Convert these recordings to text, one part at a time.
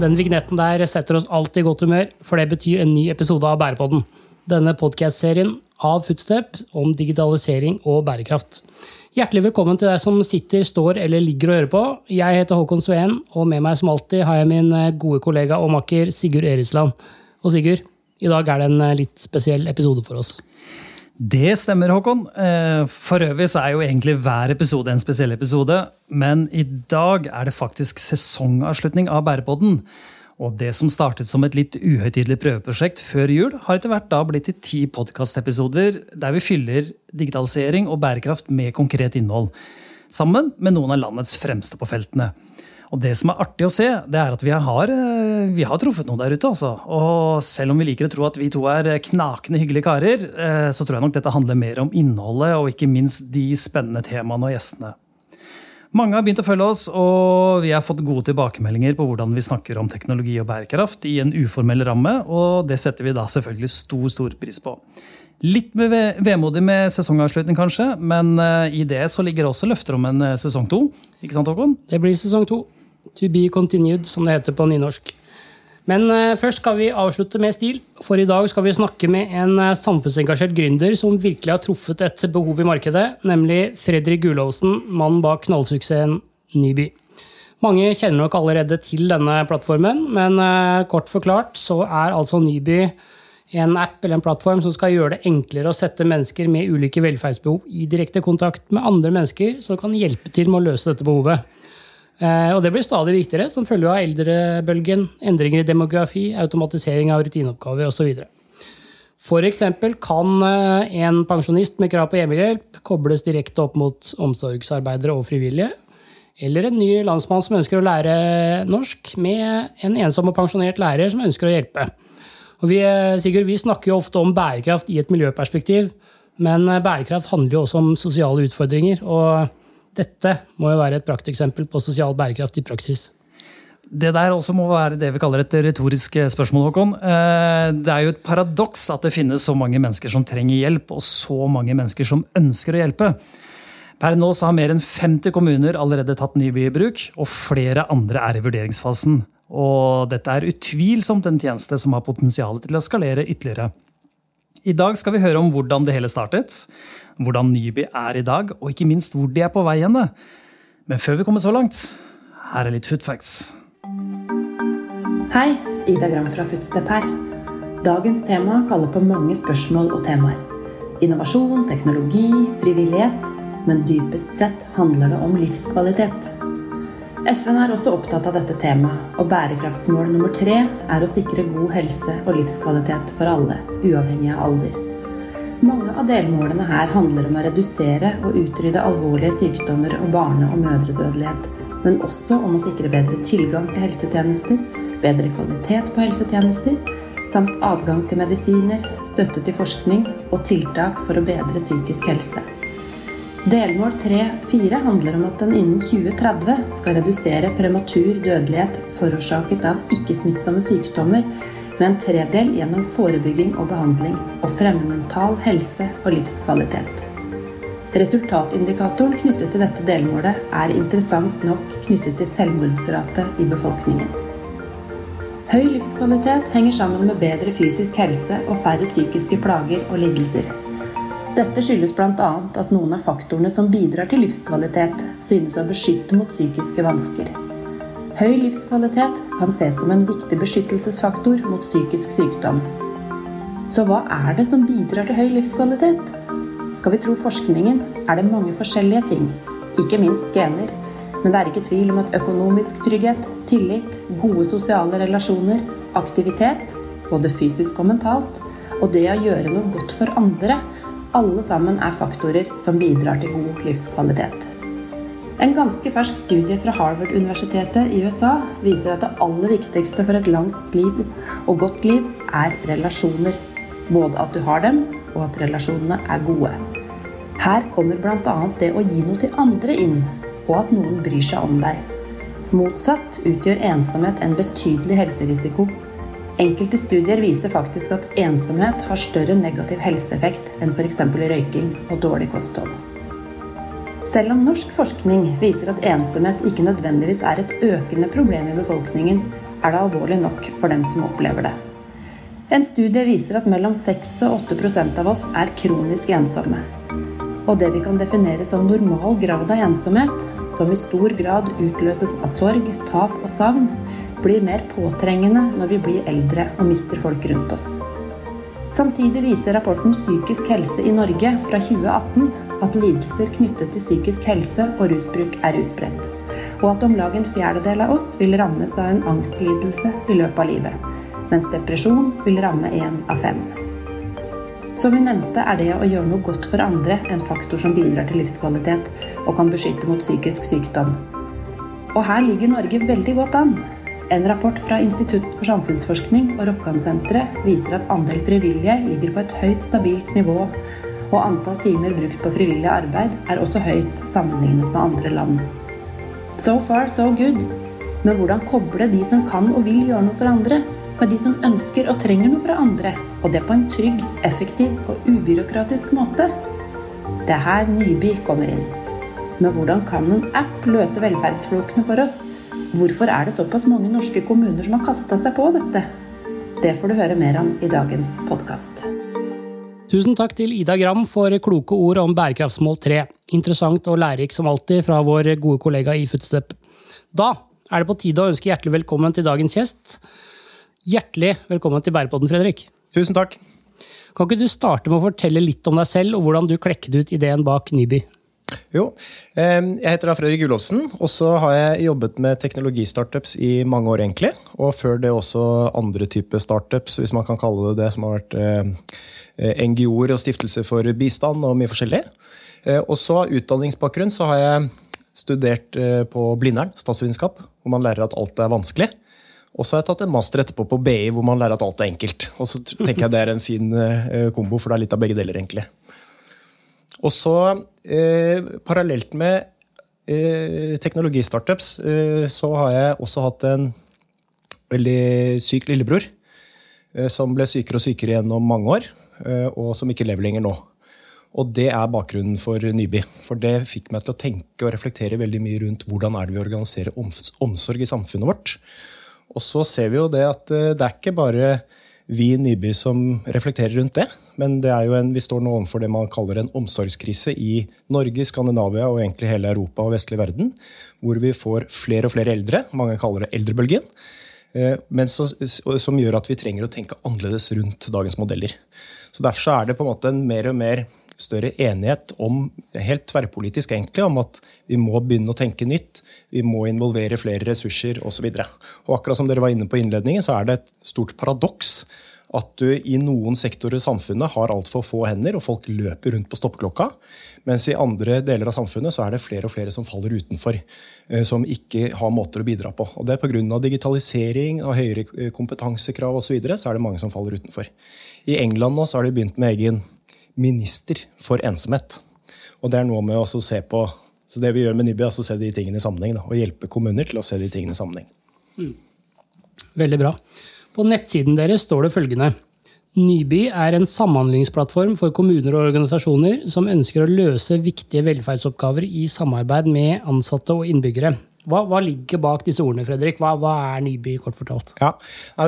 den vignetten der setter oss alltid i godt humør, for det betyr en ny episode av Bærepodden. Denne podkast-serien av Footstep om digitalisering og bærekraft. Hjertelig velkommen til deg som sitter, står eller ligger og hører på. Jeg heter Håkon Sveen, og med meg som alltid har jeg min eh, gode kollega og makker Sigurd Erisland. Og Sigurd, i dag er det en eh, litt spesiell episode for oss. Det stemmer, Håkon. Eh, for øvrig så er jo egentlig hver episode en spesiell episode. Men i dag er det faktisk sesongavslutning av Bærepodden. Og det som startet som et litt uhøytidelig prøveprosjekt før jul, har etter hvert da blitt til ti podkastepisoder der vi fyller digitalisering og bærekraft med konkret innhold. Sammen med noen av landets fremste på feltene. Og det som er artig å se, det er at vi har, eh, vi har truffet noen der ute. Altså. Og selv om vi liker å tro at vi to er knakende hyggelige karer, eh, så tror jeg nok dette handler mer om innholdet og ikke minst de spennende temaene og gjestene. Mange har begynt å følge oss, og vi har fått gode tilbakemeldinger på hvordan vi snakker om teknologi og bærekraft i en uformell ramme, og det setter vi da selvfølgelig stor, stor pris på. Litt vemodig med sesongavslutning, kanskje, men eh, i det så ligger det også løfter om en sesong to. Ikke sant, Håkon? Det blir sesong to. To be continued, som det heter på nynorsk. Men uh, først skal vi avslutte med stil, for i dag skal vi snakke med en uh, samfunnsengasjert gründer som virkelig har truffet et behov i markedet, nemlig Fredrik Gulovsen, mannen bak knallsuksessen Nyby. Mange kjenner nok allerede til denne plattformen, men uh, kort forklart så er altså Nyby en app eller en plattform som skal gjøre det enklere å sette mennesker med ulike velferdsbehov i direkte kontakt med andre mennesker som kan hjelpe til med å løse dette behovet. Eh, og det blir stadig viktigere som følge av eldrebølgen, endringer i demografi, automatisering av rutineoppgaver osv. F.eks. kan eh, en pensjonist med krav på hjemmehjelp kobles direkte opp mot omsorgsarbeidere og frivillige. Eller en ny landsmann som ønsker å lære norsk, med en ensom og pensjonert lærer som ønsker å hjelpe. Vi, eh, Sigurd, vi snakker jo ofte om bærekraft i et miljøperspektiv, men bærekraft handler jo også om sosiale utfordringer. og dette må jo være et prakteksempel på sosial bærekraft i praksis. Det der også må være det vi kaller et retorisk spørsmål, Håkon. Eh, det er jo et paradoks at det finnes så mange mennesker som trenger hjelp, og så mange mennesker som ønsker å hjelpe. Per nå har mer enn 50 kommuner allerede tatt Nyby i bruk, og flere andre er i vurderingsfasen. Og dette er utvilsomt en tjeneste som har potensial til å skalere ytterligere. I dag skal vi høre om hvordan det hele startet, hvordan Nyby er i dag, og ikke minst hvor de er på vei hen. Men før vi kommer så langt, her er litt food facts. Hei, Ida Gram fra Footstep her. Dagens tema kaller på mange spørsmål og temaer. Innovasjon, teknologi, frivillighet. Men dypest sett handler det om livskvalitet. FN er også opptatt av dette temaet, og bærekraftsmål nummer tre er å sikre god helse og livskvalitet for alle, uavhengig av alder. Mange av delmålene her handler om å redusere og utrydde alvorlige sykdommer og barne- og mødredødelighet, men også om å sikre bedre tilgang til helsetjenester, bedre kvalitet på helsetjenester, samt adgang til medisiner, støtte til forskning og tiltak for å bedre psykisk helse. Delmål 3-4 handler om at den innen 2030 skal redusere prematur dødelighet forårsaket av ikke-smittsomme sykdommer med en tredel gjennom forebygging og behandling, og fremme mental helse og livskvalitet. Resultatindikatoren knyttet til dette delmålet er interessant nok knyttet til selvmordsrate i befolkningen. Høy livskvalitet henger sammen med bedre fysisk helse og færre psykiske plager og lidelser. Dette skyldes bl.a. at noen av faktorene som bidrar til livskvalitet, synes å beskytte mot psykiske vansker. Høy livskvalitet kan ses som en viktig beskyttelsesfaktor mot psykisk sykdom. Så hva er det som bidrar til høy livskvalitet? Skal vi tro forskningen, er det mange forskjellige ting, ikke minst gener. Men det er ikke tvil om at økonomisk trygghet, tillit, gode sosiale relasjoner, aktivitet, både fysisk og mentalt, og det å gjøre noe godt for andre, alle sammen er faktorer som bidrar til god livskvalitet. En ganske fersk studie fra Harvard-universitetet i USA viser at det aller viktigste for et langt liv og godt liv er relasjoner. Både at du har dem, og at relasjonene er gode. Her kommer bl.a. det å gi noe til andre inn, og at noen bryr seg om deg. Motsatt utgjør ensomhet en betydelig helserisiko Enkelte studier viser faktisk at ensomhet har større negativ helseeffekt enn f.eks. røyking og dårlig kosthold. Selv om norsk forskning viser at ensomhet ikke nødvendigvis er et økende problem i befolkningen, er det alvorlig nok for dem som opplever det. En studie viser at mellom 6 og 8% av oss er kronisk ensomme. Og det vi kan definere som normal grad av ensomhet, som i stor grad utløses av sorg, tap og savn, blir mer påtrengende når vi blir eldre og mister folk rundt oss. Samtidig viser rapporten Psykisk helse i Norge fra 2018 at lidelser knyttet til psykisk helse og rusbruk er utbredt, og at om lag en fjerdedel av oss vil rammes av en angstlidelse i løpet av livet, mens depresjon vil ramme én av fem. Som vi nevnte, er det å gjøre noe godt for andre en faktor som bidrar til livskvalitet og kan beskytte mot psykisk sykdom. Og her ligger Norge veldig godt an. En rapport fra Institutt for samfunnsforskning og Rokkansenteret viser at andel frivillige ligger på et høyt stabilt nivå, og antall timer brukt på frivillig arbeid er også høyt sammenlignet med andre land. So far, so good. Men hvordan koble de som kan og vil gjøre noe for andre, med de som ønsker og trenger noe fra andre, og det på en trygg, effektiv og ubyråkratisk måte? Det er her Nyby kommer inn. Men hvordan kan en app løse velferdsflokene for oss? Hvorfor er det såpass mange norske kommuner som har kasta seg på dette? Det får du høre mer om i dagens podkast. Tusen takk til Ida Gram for kloke ord om bærekraftsmål 3. Interessant og lærerikt som alltid fra vår gode kollega i Footstep. Da er det på tide å ønske hjertelig velkommen til dagens gjest. Hjertelig velkommen til Bærepodden, Fredrik. Tusen takk. Kan ikke du starte med å fortelle litt om deg selv, og hvordan du klekket ut ideen bak Nyby? Jo, jeg heter da Fredrik Gullåsen, og så har jeg jobbet med teknologistartups i mange år, egentlig. Og før det også andre typer startups, hvis man kan kalle det det, som har vært eh, NGO-er og stiftelser for bistand og mye forskjellig. Eh, og så av utdanningsbakgrunn så har jeg studert eh, på Blindern, statsvitenskap, hvor man lærer at alt er vanskelig. Og så har jeg tatt en master etterpå på BI, hvor man lærer at alt er enkelt. Og så tenker jeg det er en fin kombo, for det er litt av begge deler, egentlig. Og så, eh, parallelt med eh, teknologistartups, eh, så har jeg også hatt en veldig syk lillebror. Eh, som ble sykere og sykere gjennom mange år, eh, og som ikke lever lenger nå. Og det er bakgrunnen for Nyby. For det fikk meg til å tenke og reflektere veldig mye rundt hvordan er det vi organiserer omsorg i samfunnet vårt. Og så ser vi jo det at eh, det er ikke bare vi i Nyby som reflekterer rundt det. Men det er jo en, vi står nå overfor det man kaller en omsorgskrise i Norge, Skandinavia og egentlig hele Europa og vestlig verden. Hvor vi får flere og flere eldre. Mange kaller det eldrebølgen. Eh, men så, som gjør at vi trenger å tenke annerledes rundt dagens modeller. Så Derfor er det på en måte en mer og mer større enighet om, helt tverrpolitisk egentlig, om at vi må begynne å tenke nytt. Vi må involvere flere ressurser osv. Akkurat som dere var inne på innledningen, så er det et stort paradoks at du i noen sektorer i samfunnet har altfor få hender, og folk løper rundt på stoppeklokka. Mens i andre deler av samfunnet så er det flere og flere som faller utenfor. Eh, som ikke har måter å bidra på. Og det er Pga. digitalisering, av høyere kompetansekrav osv. Så, videre, så er det mange som faller utenfor. I England nå så har de begynt med egen minister for ensomhet. Og det er noe med å se på så det vi gjør med Nibby, er å se de tingene i sammenheng. Da, og hjelpe kommuner til å se de tingene i sammenheng. Mm. Veldig bra. På nettsiden deres står det følgende. Nyby er en samhandlingsplattform for kommuner og organisasjoner som ønsker å løse viktige velferdsoppgaver i samarbeid med ansatte og innbyggere. Hva, hva, ligger bak disse ordene, Fredrik? Hva, hva er Nyby, kort fortalt? Ja,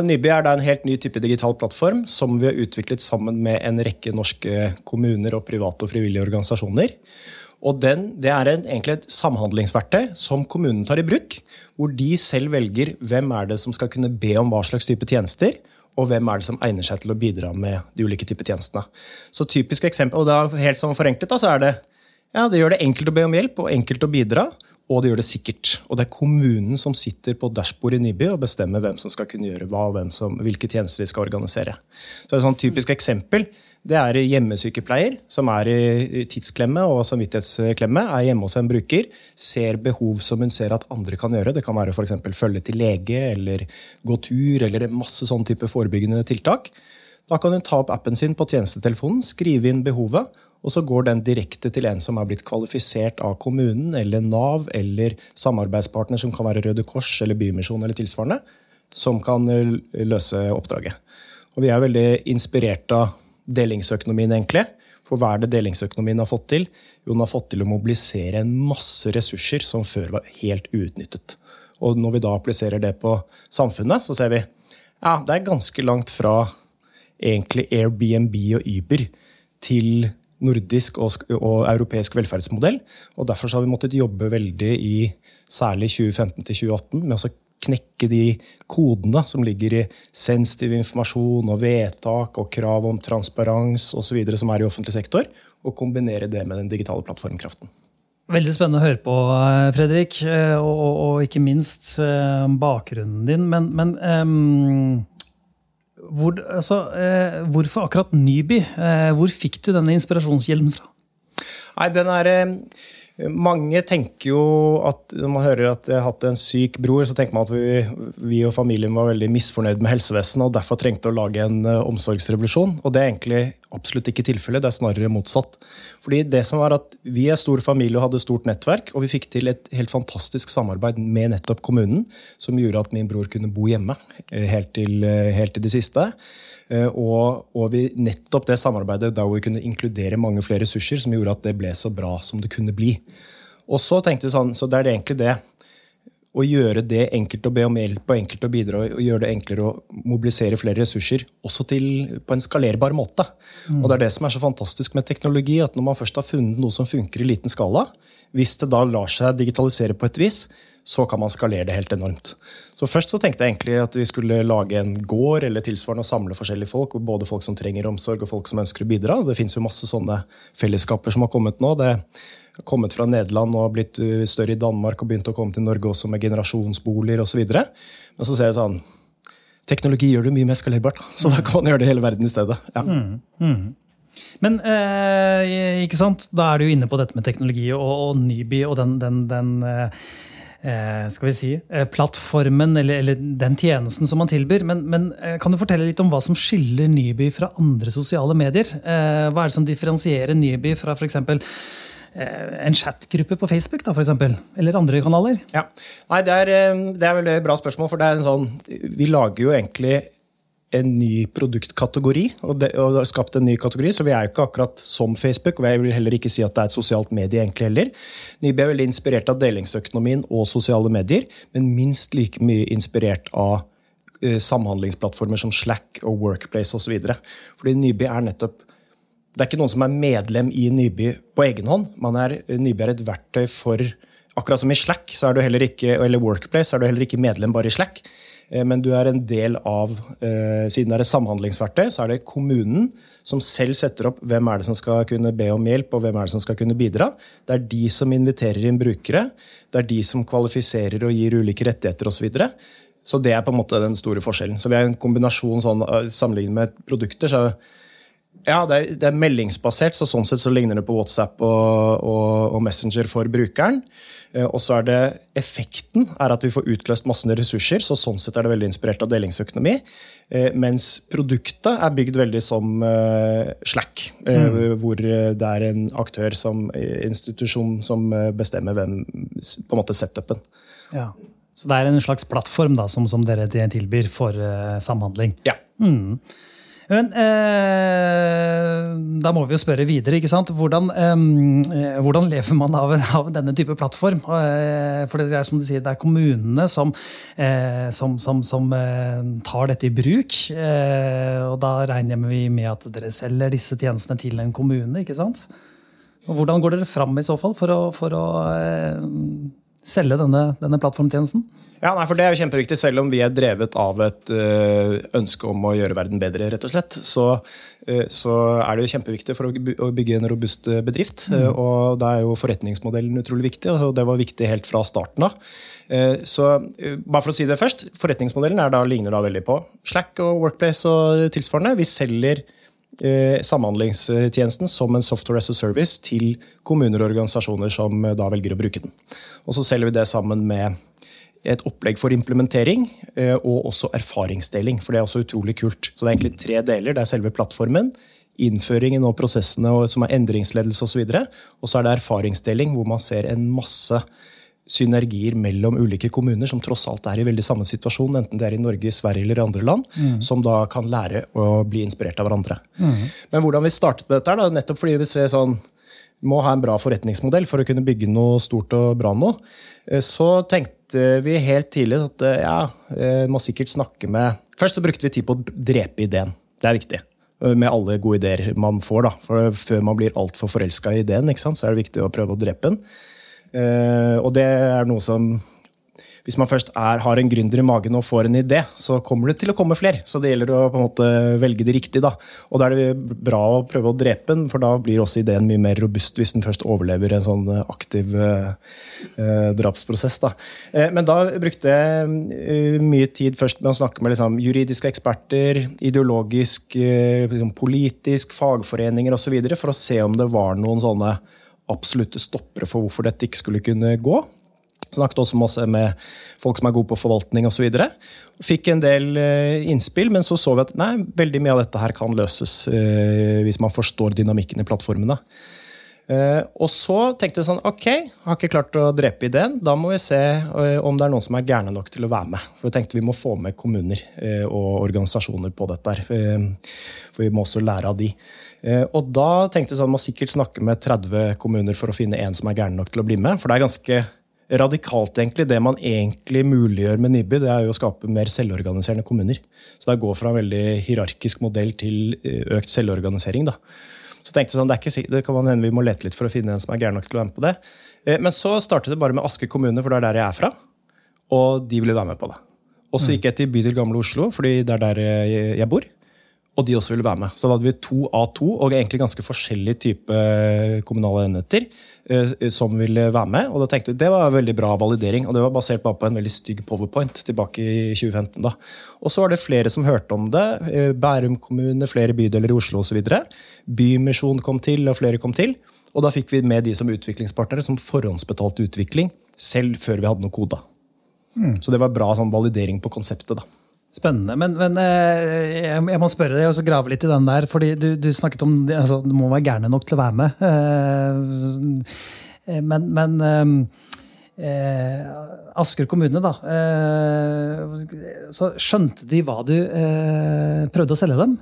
Nyby er en helt ny type digital plattform som vi har utviklet sammen med en rekke norske kommuner og private og frivillige organisasjoner. Og den, Det er en, egentlig et samhandlingsverktøy som kommunen tar i bruk. Hvor de selv velger hvem er det som skal kunne be om hva slags type tjenester. Og hvem er det som egner seg til å bidra med de ulike typer tjenestene. Så typisk eksempel, og da helt sånn forenklet da, så er det ja, det gjør det enkelt å be om hjelp og enkelt å bidra og det gjør det sikkert. Og det er kommunen som sitter på dashbordet i Nyby og bestemmer hvem som skal kunne gjøre hva, og som, hvilke tjenester de skal organisere. Så Et sånn typisk eksempel det er hjemmesykepleier som er i tidsklemme og samvittighetsklemme. Er hjemme hos en bruker, ser behov som hun ser at andre kan gjøre. Det kan være f.eks. følge til lege eller gå tur eller masse sånn type forebyggende tiltak. Da kan hun ta opp appen sin på tjenestetelefonen, skrive inn behovet, og så går den direkte til en som er blitt kvalifisert av kommunen eller Nav eller samarbeidspartner som kan være Røde Kors eller Bymisjon eller tilsvarende, som kan eh, løse oppdraget. Og vi er veldig inspirert av delingsøkonomien, egentlig. For hva er det delingsøkonomien har fått til? Jo, den har fått til å mobilisere en masse ressurser som før var helt uutnyttet. Og når vi da appliserer det på samfunnet, så ser vi ja, det er ganske langt fra egentlig Airbnb og Uber til nordisk og, og europeisk velferdsmodell. Og derfor har vi måttet jobbe veldig i særlig 2015-2018 med å knekke de kodene som ligger i sensitiv informasjon og vedtak og krav om transparens osv. som er i offentlig sektor, og kombinere det med den digitale plattformkraften. Veldig spennende å høre på, eh, Fredrik, eh, og, og, og ikke minst eh, bakgrunnen din. Men, men um, hvor, altså, eh, hvorfor akkurat Nyby? Eh, hvor fikk du denne inspirasjonskilden fra? Nei, den er... Uh, mange tenker jo at når man hører at jeg har hatt en syk bror, så tenker man at vi, vi og familien var veldig misfornøyd med helsevesenet og derfor trengte å lage en uh, omsorgsrevolusjon. Og det er egentlig absolutt ikke tilfellet. Det er snarere motsatt. Fordi det som var at Vi er stor familie og hadde stort nettverk, og vi fikk til et helt fantastisk samarbeid med nettopp kommunen, som gjorde at min bror kunne bo hjemme eh, helt til, eh, helt til det siste. Eh, og, og vi, nettopp det samarbeidet der vi kunne inkludere mange flere ressurser, som gjorde at det ble så bra som det kunne bli. Og så tenkte vi sånn, så det er egentlig det å gjøre det enkelt å be om hjelp og enkelt å bidra og gjøre det enklere å mobilisere flere ressurser, også til, på en skalerbar måte. Mm. Og Det er det som er så fantastisk med teknologi, at når man først har funnet noe som funker i liten skala, hvis det da lar seg digitalisere på et vis, så kan man skalere det helt enormt. Så Først så tenkte jeg egentlig at vi skulle lage en gård eller tilsvarende og samle forskjellige folk. Både folk som trenger omsorg og folk som ønsker å bidra. Det fins masse sånne fellesskaper som har kommet nå. Det har kommet fra Nederland og blitt uh, større i Danmark og begynt å komme til Norge også med generasjonsboliger osv. Men så ser jeg sånn Teknologi gjør det mye mer skalerbart, så da kan man gjøre det i hele verden i stedet. Ja. Mm, mm. Men eh, ikke sant? da er du jo inne på dette med teknologi og, og Nyby og den, den, den eh, Eh, skal vi si, eh, plattformen eller, eller, den tjenesten som man tilbyr. Men, men, eh, kan du fortelle litt om hva som skiller Nyby fra andre sosiale medier? Hva er det som differensierer Nyby fra f.eks. En chatgruppe på Facebook, da, for eksempel, eller andre kanaler? Ja. Nei, det er, det er veldig bra spørsmål. for det er en sånn, Vi lager jo egentlig en ny produktkategori og, det, og har skapt en ny kategori, så vi er jo ikke akkurat som Facebook. og Jeg vil heller ikke si at det er et sosialt medie egentlig heller. Nybø er veldig inspirert av delingsøkonomien og sosiale medier, men minst like mye inspirert av uh, samhandlingsplattformer som Slack og Workplace osv. Fordi Nyby er nettopp Det er ikke noen som er medlem i Nyby på egen hånd. Er, Nyby er et verktøy for Akkurat som i Slack så er du heller ikke, eller Workplace så er du heller ikke medlem bare i Slack. Eh, men du er en del av eh, Siden det er et samhandlingsverktøy, så er det kommunen som selv setter opp hvem er det som skal kunne be om hjelp, og hvem er det som skal kunne bidra. Det er de som inviterer inn brukere. Det er de som kvalifiserer og gir ulike rettigheter osv. Så, så det er på en måte den store forskjellen. Så vi er en kombinasjon sånn, eh, sammenlignet med produkter. så ja, det er, det er, meldingsbasert, så sånn sett så ligner det på WhatsApp og, og, og Messenger for brukeren. Eh, og så er det effekten er at vi får utløst massene ressurser, så sånn sett er det veldig inspirert av delingsøkonomi. Eh, mens produktet er bygd veldig som eh, Slack, mm. hvor det er en aktør som institusjon som bestemmer hvem på en måte setupen. Ja. Så det er en slags plattform da, som, som dere tilbyr for samhandling? Ja. Mm. Men eh, da må vi jo spørre videre. ikke sant? Hvordan, eh, hvordan lever man av, av, denne type plattform? Eh, for det er som du sier, det er kommunene som, eh, som, som, som eh, tar dette i bruk. Eh, og da regner vi med at dere selger disse tjenestene til en kommune. ikke sant? Og hvordan går dere fram i så fall for å, for å selge denne, denne plattformtjenesten? Ja, nei, for Det er jo kjempeviktig. Selv om vi er drevet av et uh, ønske om å gjøre verden bedre, rett og slett, så, uh, så er det jo kjempeviktig for å bygge en robust eh, bedrift. Mm. Og Da er jo forretningsmodellen utrolig viktig, og det var viktig helt fra starten av. Så bare for å si det først, Forretningsmodellen da, ligner da veldig på Slack og Workplace og tilsvarende. Vi selger samhandlingstjenesten som en software as a service til kommuner og organisasjoner som da velger å bruke den. Og så selger vi det sammen med et opplegg for implementering eh, og også erfaringsdeling. For det er også utrolig kult. Så det er egentlig tre deler. Det er selve plattformen, innføringen og prosessene som er endringsledelse osv. Og, så og så er det erfaringsdeling, hvor man ser en masse synergier mellom ulike kommuner, som tross alt er i veldig samme situasjon, enten det er i Norge, Sverige eller andre land, som da kan lære å bli inspirert av hverandre. Men hvordan vi startet med dette, da, nettopp fordi vi ser sånn må ha en bra forretningsmodell for å kunne bygge noe stort og bra nå. Eh, Så tenkte vi helt tidlig at eh, ja, eh, må sikkert snakke med Først så brukte vi tid på å drepe ideen. Det er viktig. Med alle gode ideer man får. da. For Før man blir altfor forelska i ideen, ikke sant? så er det viktig å prøve å drepe den. Eh, og det er noe som hvis man først er, har en gründer i magen og får en idé, så kommer det til å komme flere. Så det gjelder å på en måte velge det riktig. da. Og da er det bra å prøve å drepe den, for da blir også ideen mye mer robust hvis den først overlever en sånn eh, aktiv eh, eh, drapsprosess. da. Eh, men da brukte jeg mye tid først med å snakke med liksom, juridiske eksperter, ideologisk, eh, liksom, politisk, fagforeninger osv. for å se om det var noen sånne absolutte stoppere for hvorfor dette ikke skulle kunne gå. Snakket også masse med folk som er gode på forvaltning osv. Fikk en del eh, innspill, men så så vi at nei, veldig mye av dette her kan løses eh, hvis man forstår dynamikken i plattformene. Eh, og så tenkte vi sånn, ok, har ikke klart å drepe ideen. Da må vi se om det er noen som er gærne nok til å være med. For vi tenkte vi må få med kommuner og organisasjoner på dette. her, For vi må også lære av de. Eh, Og da tenkte jeg sånn, må sikkert snakke med 30 kommuner for å finne en som er gæren nok til å bli med. For det er ganske radikalt, egentlig. Det man egentlig muliggjør med Nyby, det er jo å skape mer selvorganiserende kommuner. Så det er å gå fra en veldig hierarkisk modell til eh, økt selvorganisering. da. Så tenkte jeg sånn, det, er ikke, det kan man hende vi må lete litt for å finne en som er gæren nok til å være med på det. Eh, Men så startet det bare med Asker kommune, for det er der jeg er fra. Og de ville være med på det. Og så gikk jeg til bydel Gamle Oslo, fordi det er der jeg bor. Og de også ville være med. Så da hadde vi to A2 og egentlig ganske forskjellige typer kommunale enheter eh, som ville være med. Og da tenkte vi Det var veldig bra validering, og det var basert bare på en veldig stygg powerpoint tilbake i 2015. da. Og så var det flere som hørte om det. eh, Bærum kommune, flere bydeler i Oslo osv. Bymisjon kom til, og flere kom til. Og da fikk vi med de som utviklingspartnere, som forhåndsbetalte utvikling, selv før vi hadde noe koda. Så det var bra sånn validering på konseptet. da. Spennende. Men, men eh, jeg, må spørre deg og grave litt i den der. fordi Du, du snakket om altså, du må være gærne nok til å være med. Eh, Men, men eh, Asker kommune, da. Eh, så skjønte de hva du eh, prøvde å selge dem?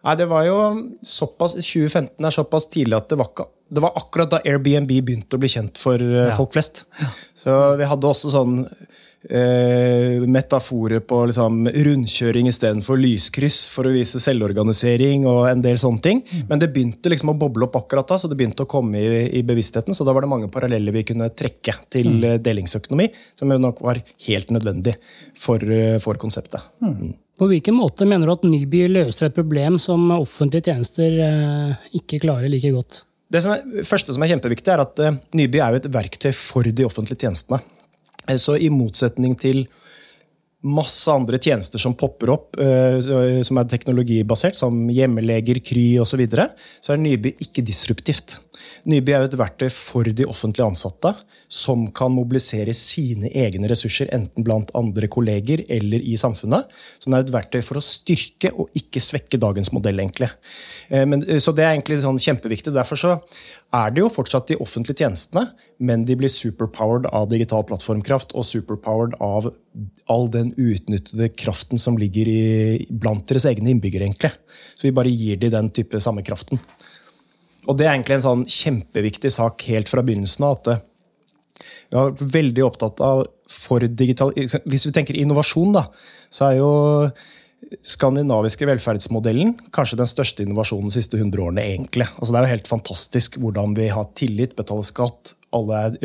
Nei, det var jo såpass, 2015 er såpass tidlig at det var, ikke, det var akkurat da Airbnb begynte å bli kjent for Ja. folk flest. Så vi hadde også sånn eh, metaforer på liksom, rundkjøring istedenfor lyskryss for å vise selvorganisering og en del sånne ting. Men det begynte liksom å boble opp akkurat da, så det begynte å komme i, i bevisstheten. Så da var det mange paralleller vi kunne trekke til mm. delingsøkonomi, som jo nok var helt nødvendig for, eh, for konseptet. På hvilken måte mener du at Nyby løser et problem som offentlige tjenester eh, ikke klarer like godt? Det som er, første som er kjempeviktig, er at eh, Nyby er jo et verktøy for de offentlige tjenestene. Eh, Så i motsetning til masse andre tjenester som popper opp, eh, som er teknologibasert, som hjemmeleger, Kry osv., så, videre, så er Nyby ikke disruptivt. Nyby er jo et verktøy for de offentlige ansatte, som kan mobilisere sine egne ressurser, enten blant andre kolleger eller i samfunnet. Så den er et verktøy for å styrke og ikke svekke dagens modell, egentlig. Eh, Men, eh, så det er egentlig sånn kjempeviktig. Derfor så er det jo fortsatt de offentlige tjenestene, men de blir superpowered av digital plattformkraft og superpowered av all den utnyttede kraften som ligger i, blant deres egne innbyggere, egentlig. Så vi bare gir de den type samme kraften. Og det er egentlig en sånn kjempeviktig sak helt fra begynnelsen av. at det, vi har vært veldig opptatt av for digital... Hvis vi tenker innovasjon, da, så er jo skandinaviske velferdsmodellen kanskje den største innovasjonen de siste 100 årene. egentlig. Altså, det er jo helt fantastisk hvordan vi har tillit, betaler skatt, alle er,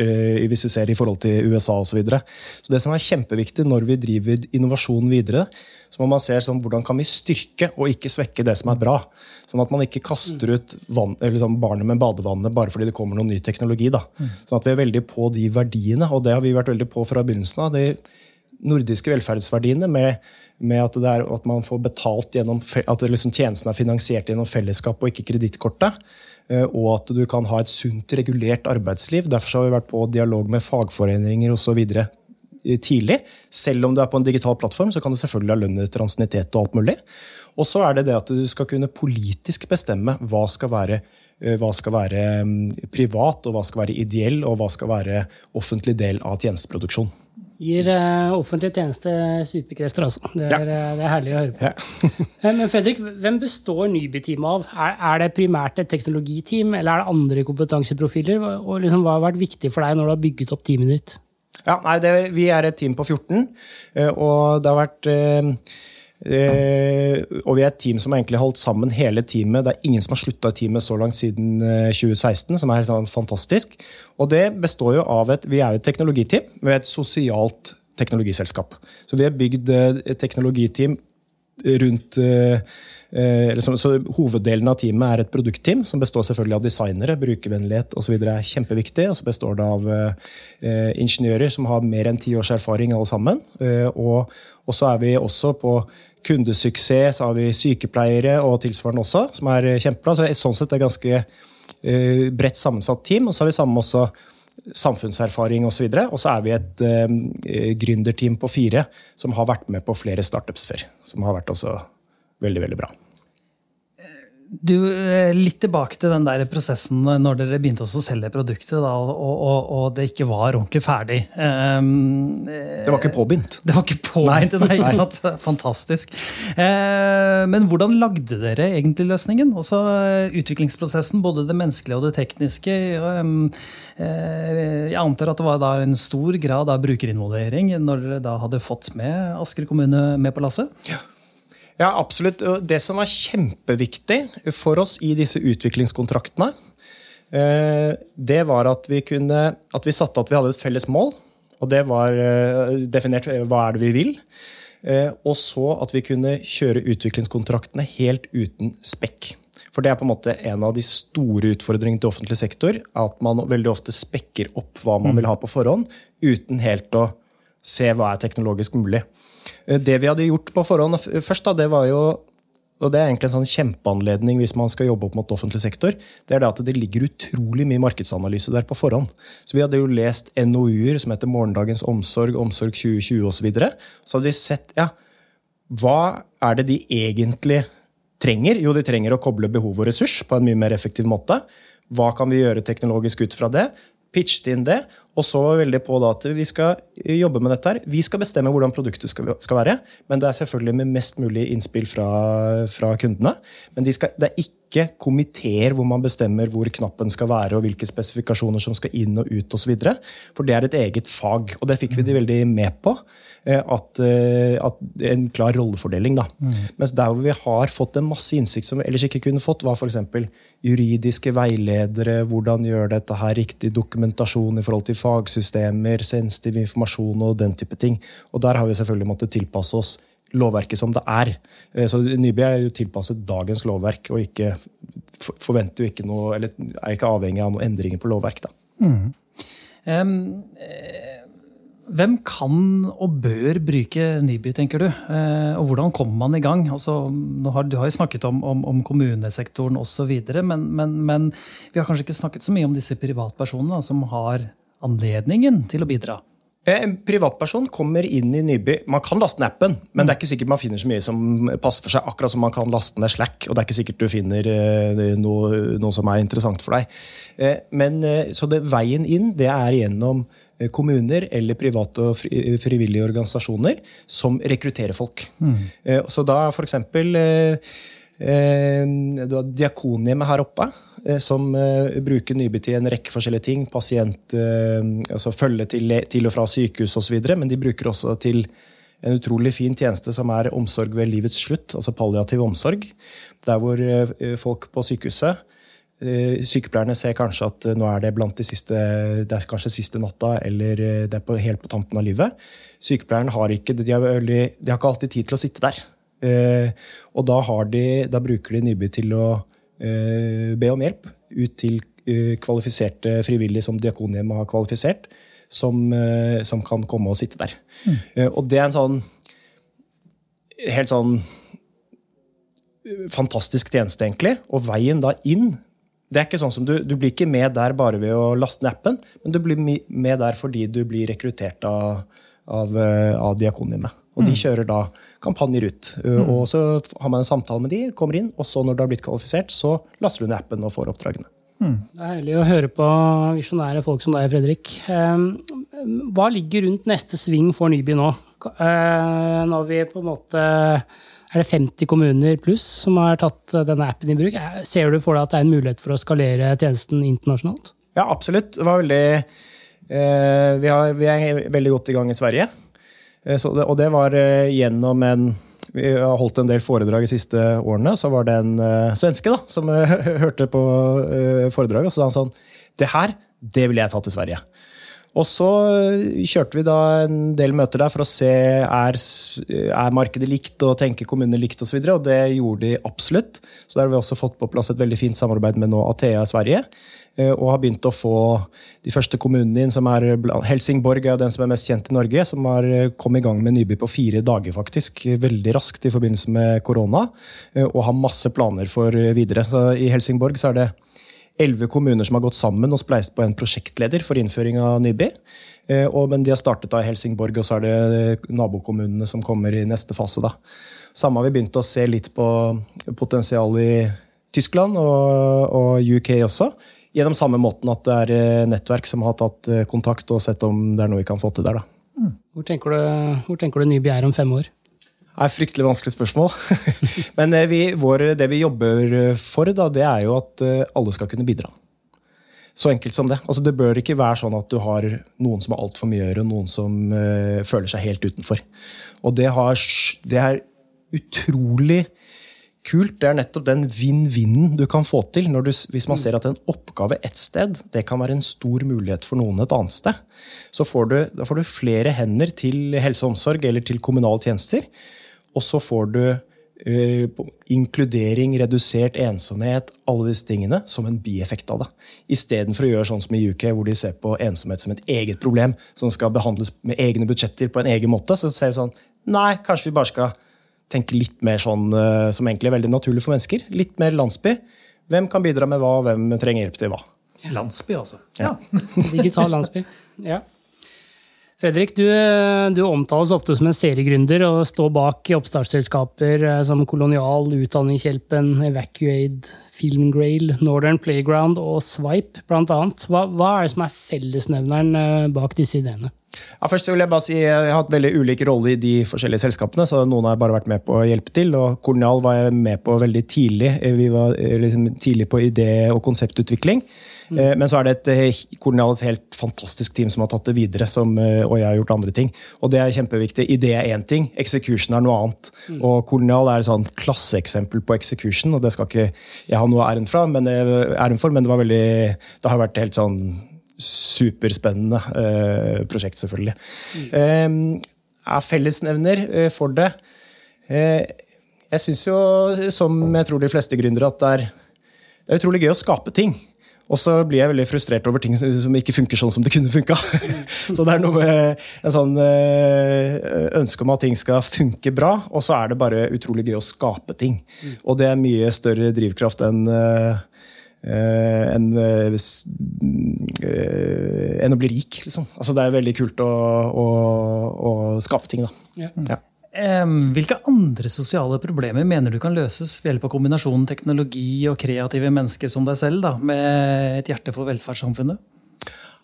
hvis vi ser i forhold til USA osv. Så, videre. så det som er kjempeviktig når vi driver innovasjon videre, så må man se sånn, hvordan kan vi styrke og ikke svekke det som er bra. Sånn at man ikke kaster ut vann, sånn barnet med badevannet bare fordi det kommer noen ny teknologi. da. Sånn at vi er veldig på de verdiene, og det har vi vært veldig på fra begynnelsen av. de nordiske velferdsverdiene med, med at, det er, at man får betalt gjennom at liksom tjenesten er finansiert gjennom fellesskap og ikke kredittkortet. eh, Og at du kan ha et sunt, regulert arbeidsliv. Derfor så har vi vært på dialog med fagforeninger osv. tidlig. Selv om du er på en digital plattform, så kan du selvfølgelig ha lønn etter ansiennitet og alt mulig. Og så er det det at du skal kunne politisk bestemme hva skal være hva skal være mm, privat, og hva skal være ideell, og hva skal være offentlig del av tjenesteproduksjon. Gir uh, offentlig tjeneste superkrefter, altså. Det er, ja. det er, herlig å høre på. Ja. Men Fredrik, hvem består Nyby-teamet av? Er, er, det primært et teknologiteam, eller er det andre kompetanseprofiler? Og liksom, Hva har vært viktig for deg når du har bygget opp teamet ditt? Ja, nei, det, Vi er et team på 14, og det har vært Eh, og vi er et team som har egentlig holdt sammen hele teamet. Det er ingen som har slutta i teamet så langt siden 2016, eh, som er sånn fantastisk. Og det består jo av et Vi er jo et teknologiteam, vi er et sosialt teknologiselskap. Så vi har bygd eh, et teknologiteam rundt så, så Hoveddelen av teamet er et produktteam, som består selvfølgelig av designere. Brukervennlighet osv. er kjempeviktig. Og så består det av eh, ingeniører som har mer enn ti års erfaring, alle sammen. Eh, og, og så er vi også på kundesuksess, så har vi sykepleiere og tilsvarende også, som er kjempebra. Så sånn sett er det ganske eh, bredt sammensatt team. Og så har vi sammen også samfunnserfaring osv. Og så er vi et eh, gründerteam på fire som har vært med på flere startups før. Som har vært også veldig, veldig bra. Du, eh, litt tilbake til den der prosessen når dere begynte å selge produktet, da, og, og, og, det ikke var ordentlig ferdig. Um, det var ikke påbegynt? Det var ikke påbegynt, nei, ikke sant? Fantastisk. Uh, men hvordan lagde dere egentlig løsningen? Også uh, utviklingsprosessen, både det menneskelige og det tekniske. Um, uh, jeg antar at det var da en stor grad av brukerinvolvering når dere da hadde fått med Asker kommune med på lasset? Ja. Ja, absolutt. Det som var kjempeviktig for oss i disse utviklingskontraktene, eh, det var at vi kunne At vi satte at vi hadde et felles mål. Og det var eh, definert eh, hva er det vi vil. Og så at vi kunne kjøre utviklingskontraktene helt uten spekk. For det er på en måte en av de store utfordringene til offentlig sektor. At man veldig ofte spekker opp hva man mm. vil ha på forhånd, uten helt å se hva er teknologisk mulig. Eh, det vi hadde gjort på forhånd først, da, det var jo og det er egentlig en sånn kjempeanledning hvis man skal jobbe opp mot offentlig sektor. Det er det at det ligger utrolig mye markedsanalyse der på forhånd. Så vi hadde jo lest NOU-er som heter Morgendagens omsorg, Omsorg 2020 osv. Så, videre. så hadde vi sett ja, hva er det de egentlig trenger? Jo, de trenger å koble behov og ressurs på en mye mer effektiv måte. Hva kan vi gjøre teknologisk ut fra det? Pitchet inn det, og så var vi veldig på da at vi skal jobbe med dette. her. Vi skal bestemme hvordan produktet skal, skal være, men det er selvfølgelig med mest mulig innspill fra, fra kundene. Men de skal, det er ikke komiteer hvor man bestemmer hvor knappen skal være, og hvilke spesifikasjoner som skal inn og ut osv. For det er et eget fag, og det fikk vi de veldig med på. Eh, at, eh, at En klar rollefordeling. da. Mm. Mens der hvor vi har fått en masse innsikt som vi ellers ikke kunne fått, var f.eks. juridiske veiledere, hvordan gjør dette her riktig dokumentasjon i forhold til fagsystemer, sensitiv informasjon og den type ting. Og der har vi selvfølgelig måttet tilpasse oss lovverket som det er. Eh, så Nyby er jo tilpasset dagens lovverk og ikke, forventer jo ikke noe, eller er ikke avhengig av noen endringer på lovverk. Da. Mm. Um, hvem kan og bør bruke Nyby, tenker du? Eh, og hvordan kommer man i gang? Altså, har, du har jo snakket om, om, om kommunesektoren osv., men, men, men vi har kanskje ikke snakket så mye om disse privatpersonene som har anledningen til å bidra? Eh, en privatperson kommer inn i Nyby. Man kan laste ned appen, men det er ikke sikkert man finner så mye som passer for seg. Akkurat som man kan laste ned Slack, og det er ikke sikkert du finner eh, noe, noe som er interessant for deg. Men, så det, veien inn det er gjennom kommuner eller private og frivillige organisasjoner som rekrutterer folk. Mm. Eh, så da f.eks. Eh, du har Diakonhjemmet her oppe, som bruker Nyby til en rekke forskjellige ting. Pasient, altså følge til, til og fra sykehus osv. Men de bruker også til en utrolig fin tjeneste som er omsorg ved livets slutt, altså palliativ omsorg. Der hvor folk på sykehuset Eh, sykepleierne ser kanskje at eh, nå er det blant de siste det er kanskje siste natta, eller eh, det er på, helt på tampen av livet. Sykepleierne har ikke, de har, de har ikke alltid tid til å sitte der. Og da, de, da bruker de Nyby til å be om hjelp ut til kvalifiserte frivillige som Diakonhjemmet har kvalifisert, som, som, kan komme og sitte der. Mm. Og det er en sånn helt sånn fantastisk tjeneste, egentlig. Og veien da inn det er ikke sånn som du, du blir ikke med der bare ved å laste ned appen, men du blir med der fordi du blir rekruttert av, av, eh, av diakonene. Og de kjører da kampanjer ut. Mm. Og så har man en samtale med de, kommer inn, og så når du har blitt kvalifisert, så laster du ned appen og får oppdragene. Det er herlig å høre på visjonære folk som deg, Fredrik. Eh, Hva ligger rundt neste sving for Nyby nå? Eh, Når vi på en måte Er det 50 kommuner pluss som har tatt denne appen i bruk? Eh, Ser du for deg at det er en mulighet for å skalere tjenesten internasjonalt? Ja, absolutt. Det var veldig eh, vi, har, vi er veldig godt i gang i Sverige. Eh, det, og det var eh, gjennom en Vi har holdt en del foredrag de siste årene. Så var det en eh, svenske da, som eh, hørte på eh, foredraget, og så sa han sånn Det her, det vil jeg ta til Sverige. Og så eh, kjørte vi da en del møter der for å se er, er markedet likt og tenker kommunene likt osv. Og, så videre, og det gjorde de absolutt. Så der har vi også fått på plass et veldig fint samarbeid med nå Athea i Sverige. eh, Og har begynt å få de første kommunene inn, som er Helsingborg er den som er mest kjent i Norge, som har eh, kommet i gang med Nyby på fire dager, faktisk. Veldig raskt i forbindelse med korona. Og har masse planer for videre. Så I Helsingborg så er det elleve kommuner som har gått sammen og spleist på en prosjektleder for innføring av Nyby. Eh, og, men de har startet da i Helsingborg, og så er det eh, nabokommunene som kommer i neste fase. da. Samme har vi begynt å se litt på potensial i Tyskland og, og UK også. Gjennom samme måten at det er eh, nettverk som har tatt kontakt og sett om det er noe vi kan få til der. da. Hvor tenker du, hvor tenker du Nyby er om fem år? Er et fryktelig vanskelig spørsmål. Men vi, vår, det vi jobber for, da, det er jo at eh, alle skal kunne bidra. Så enkelt som det. Altså, det bør ikke være sånn at du har noen som har altfor mye å gjøre, og noen som uh, føler seg helt utenfor. Og det, har, det er utrolig kult. Det er nettopp den vinn-vinnen du kan få til du, hvis man ser at en oppgave ett sted det kan være en stor mulighet for noen et annet sted. Så får du, da får du flere hender til helse og omsorg eller til kommunale tjenester. Og så får du uh, inkludering, redusert ensomhet, alle disse tingene som en bieffekt av det. Istedenfor å gjøre sånn som i UK, hvor de ser på ensomhet som et eget problem som skal behandles med egne budsjetter på en egen måte. Så ser vi sånn Nei, kanskje vi bare skal tenke litt mer sånn uh, som egentlig er veldig naturlig for mennesker. Litt mer landsby. Hvem kan bidra med hva, og hvem trenger hjelp til hva? Landsby, altså. Ja. Digital landsby. Ja. Fredrik, du, du omtales ofte som en seriegründer og står bak oppstartsselskaper eh, som Kolonial, Utdanningshjelpen, Evacuate, Filmgrail, Northern Playground og Swipe, annet. Hva, hva er det som er fellesnevneren eh, bak disse ideene? Ja, først vil Jeg bare si jeg har hatt veldig ulik rolle i de forskjellige selskapene. så Noen har jeg bare vært med på å hjelpe til. og Kolonial var jeg med på veldig tidlig. Vi var eh, liksom tidlig på idé- og konseptutvikling. Mm. Men så er det et, eh, Kolonial et helt fantastisk team som har tatt det videre, som, eh, og jeg har gjort andre ting. Og det er kjempeviktig. Idé er én ting, execution er noe annet. Og Kolonial er et sånn klasseeksempel på execution, og det skal ikke jeg ha noe æren, fra, men, det- æren for, men det var veldig Det har vært helt sånn superspennende eh, prosjekt, selvfølgelig. Eh, er fellesnevner eh, for det. Eh, jeg syns jo, som jeg tror de fleste gründere, at det er, det er utrolig gøy å skape ting. Og så blir jeg veldig frustrert over ting som ikke funker sånn som det kunne funka. så det er noe med en sånn eh, ønske om at ting skal funke bra, og så er det bare utrolig gøy å skape ting. Og det er mye større drivkraft enn eh, enn eh, eh, å bli rik, liksom. Altså, det er veldig kult å, å, å skape ting, da. Ja. Ja. Em, Hvilke andre sosiale problemer mener du kan løses ved hjelp av kombinasjonen teknologi og kreative mennesker som deg selv, da, med et hjerte for velferdssamfunnet?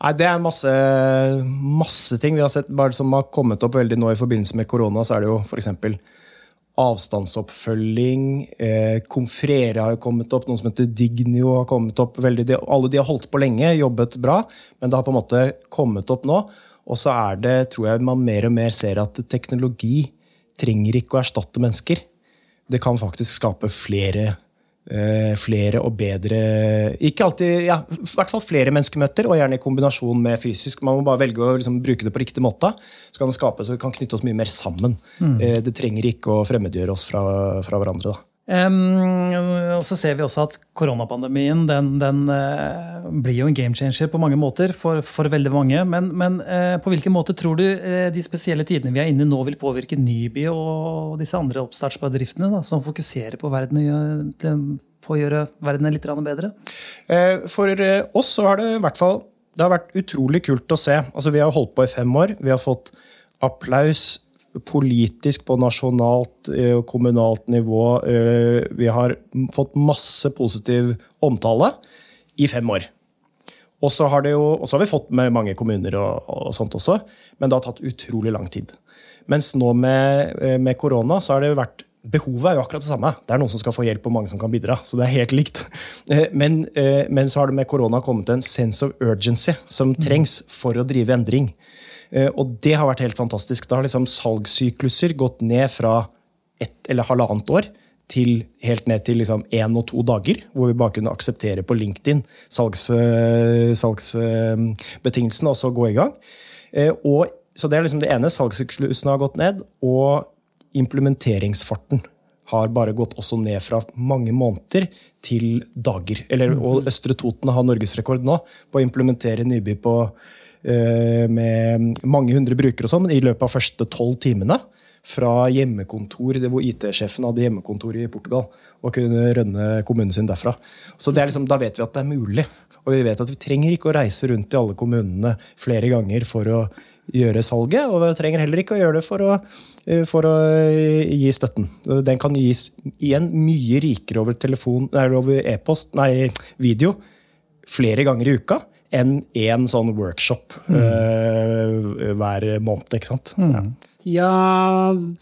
Nei, Det er masse, masse ting vi har sett bare som har kommet opp veldig nå i forbindelse med korona. Så er det jo f.eks. avstandsoppfølging. Eh, Confrere har kommet opp. noen som heter Dignio har kommet opp. veldig. De, alle de har holdt på lenge, jobbet bra, men det har på en måte kommet opp nå. Og så er det, tror jeg man mer og mer ser at teknologi trenger ikke å erstatte mennesker. Det kan faktisk skape flere flere og bedre Ikke alltid, ja, i hvert fall flere menneskemøter, og gjerne i kombinasjon med fysisk. Man må bare velge å liksom, bruke det på riktig måte. Så kan det skape så vi kan knytte oss mye mer sammen. Mm. det trenger ikke å fremmedgjøre oss fra, fra hverandre. da. Og så ser vi også at koronapandemien den, den eh, blir jo en game changer på mange måter for, for veldig mange. Men, men eh, på hvilken måte tror du eh, de spesielle tidene vi er inne i nå, vil påvirke Nyby og disse andre oppstartsbedriftene da, som fokuserer på, verden, på å gjøre verden litt bedre? For oss så har det i hvert fall det har vært utrolig kult å se. Altså, vi har holdt på i fem år. Vi har fått applaus politisk på nasjonalt og kommunalt nivå. Vi har fått masse positiv omtale i fem år. Og så har, har, vi fått med mange kommuner og, og, sånt også, men det har tatt utrolig lang tid. Mens nå med, med korona så har det vært Behovet er jo akkurat det samme. Det er noen som skal få hjelp, og mange som kan bidra. Så det er helt likt. Men, men så har det med korona kommet en sense of urgency som trengs for å drive endring. Og det har vært helt fantastisk. Da har liksom salgssykluser gått ned fra ett eller halvannet år til helt ned til liksom én og to dager, hvor vi bare kunne akseptere på LinkedIn salgs, eh, salgsbetingelsene og så gå i gang. Eh, og, så det er liksom det ene. Salgssyklusen har gått ned, og implementeringsfarten har bare gått også ned fra mange måneder til dager. Eller, og Østre Toten har norgesrekord nå på å implementere Nyby på, med mange hundre brukere og sånn i løpet av første tolv timene fra hjemmekontor, hvor IT-sjefen hadde hjemmekontor i Portugal, og kunne rønne kommunen sin derfra. Så liksom, Da vet vi at det er mulig. Og vi vet at vi trenger ikke å reise rundt i alle kommunene flere ganger for å gjøre salget, og vi trenger heller ikke å gjøre det for å, eh, for å gi støtten. Den kan gis igjen mye rikere over telefon, over e-post, nei, video flere ganger i uka enn én sånn workshop mm. uh, hver måned. ikke sant? Mm. Ja. Tida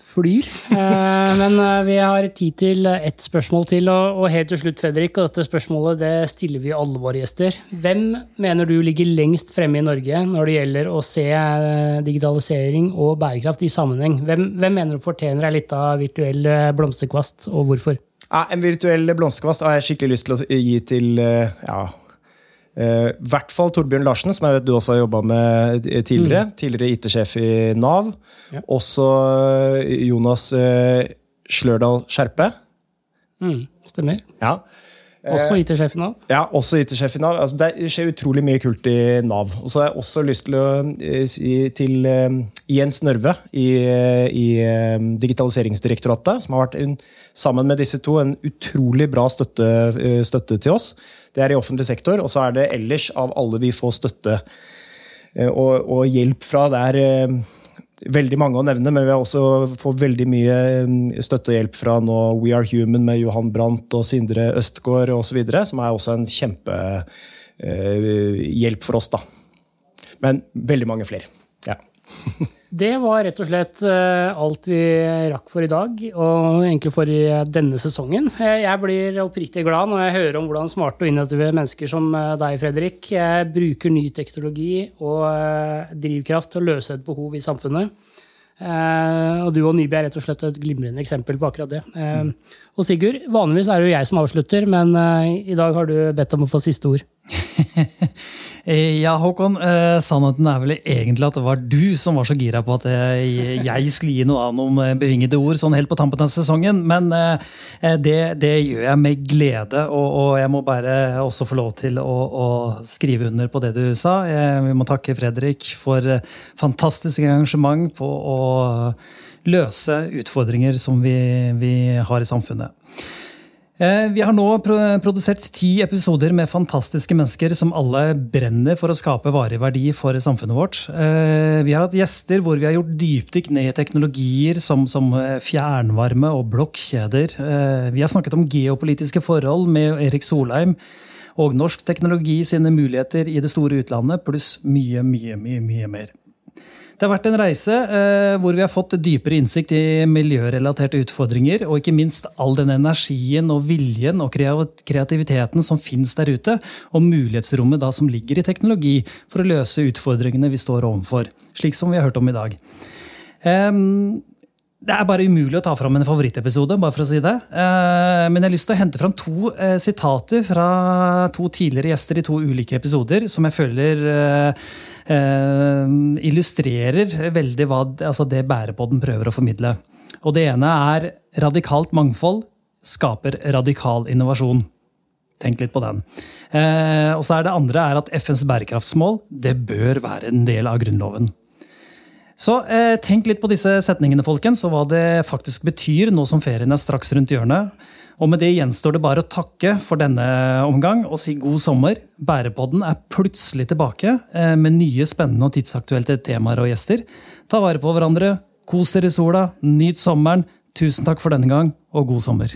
flyr, eh, men eh, vi har tid til ett spørsmål til. Og helt til slutt, Fredrik, og dette spørsmålet det stiller vi alle våre gjester. Hvem mener du ligger lengst fremme i Norge når det gjelder å se digitalisering og bærekraft i sammenheng? Hvem, hvem mener du fortjener ei lita virtuell blomsterkvast, og hvorfor? Ja, en virtuell blomsterkvast har jeg skikkelig lyst til å gi til ja, i uh, hvert fall Torbjørn Larsen, som jeg vet du også har jobba med tidligere. Mm. Tidligere IT-sjef i Nav. Ja. Også eh, Jonas Slørdal Skjerpe. Mm, stemmer. Ja. Også IT-sjef i Nav? Ja, også IT-sjef i Nav. Altså, det skjer utrolig mye kult i Nav. Og så har jeg også lyst til å si til Jens Nørve i, i Digitaliseringsdirektoratet, som har vært en, sammen med disse to en utrolig bra støtte, støtte til oss. Det er i offentlig sektor. Og så er det ellers av alle vi får støtte eh, og, og hjelp fra. Det er eh, veldig mange å nevne, men vi har også fått veldig mye mm, støtte og hjelp fra nå We Are Human med Johan Brandt og Sindre Østgaard osv., som er også en kjempehjelp eh, for oss. da. Men veldig mange flere. Ja. Det var rett og slett eh, alt vi rakk for i dag, og egentlig for denne sesongen. Eh, jeg blir oppriktig glad når jeg hører om hvordan smarte og innovative mennesker som eh, deg, Fredrik, bruker ny teknologi og drivkraft til å løse et behov i samfunnet. Og du og Nyby er rett og slett et glimrende eksempel på akkurat det. Og Sigurd, vanligvis er det jo jeg som avslutter, men i dag har du bedt om å få siste ord. Eh, ja, Håkon. Eh, sannheten er vel egentlig at det var du som var så gira på at jeg, skulle gi noe annet om eh, bevingede ord sånn helt på tampen av sesongen. Men det, det gjør jeg med glede, og, og, jeg må bare også få lov til å, å skrive under på det du sa. Vi må takke Fredrik for fantastisk engasjement på å løse utfordringer som vi, vi har i samfunnet. Eh, vi har nå produsert ti episoder med fantastiske mennesker som alle brenner for å skape varig verdi for samfunnet vårt. Eh, vi har hatt gjester hvor vi har gjort dypdykk ned i teknologier som, som eh, fjernvarme og blokkjeder. Vi har snakket om geopolitiske forhold med Erik Solheim og norsk teknologi sine muligheter i det store utlandet, pluss mye, mye, mye, mye mer. Det har vært en reise eh, hvor vi har fått dypere innsikt i miljørelaterte utfordringer, og ikke minst all den energien og viljen og kreativiteten som finnes der ute, og mulighetsrommet da som ligger i teknologi for å løse utfordringene vi står overfor, slik som vi har hørt om i dag. Um, det er bare umulig å ta fram en favorittepisode, bare for å si det. Eh, men jeg har lyst til å hente fram to eh, sitater fra to tidligere gjester i to ulike episoder, som jeg føler eh, illustrerer veldig hva altså det bærepodden prøver å formidle. Og det ene er radikalt mangfold skaper radikal innovasjon. Tenk litt på den. Og så er det andre er at FNs bærekraftsmål det bør være en del av Grunnloven. Så eh, tenk litt på disse setningene, folkens, og hva det faktisk betyr nå som ferien er straks rundt hjørnet. Og med det gjenstår det bare å takke for denne omgang og si god sommer. Bærepodden er plutselig tilbake eh, med nye spennende og tidsaktuelle temaer og gjester. Ta vare på hverandre, Kos dere i sola, nyt sommeren. Tusen takk for denne gang, og god sommer.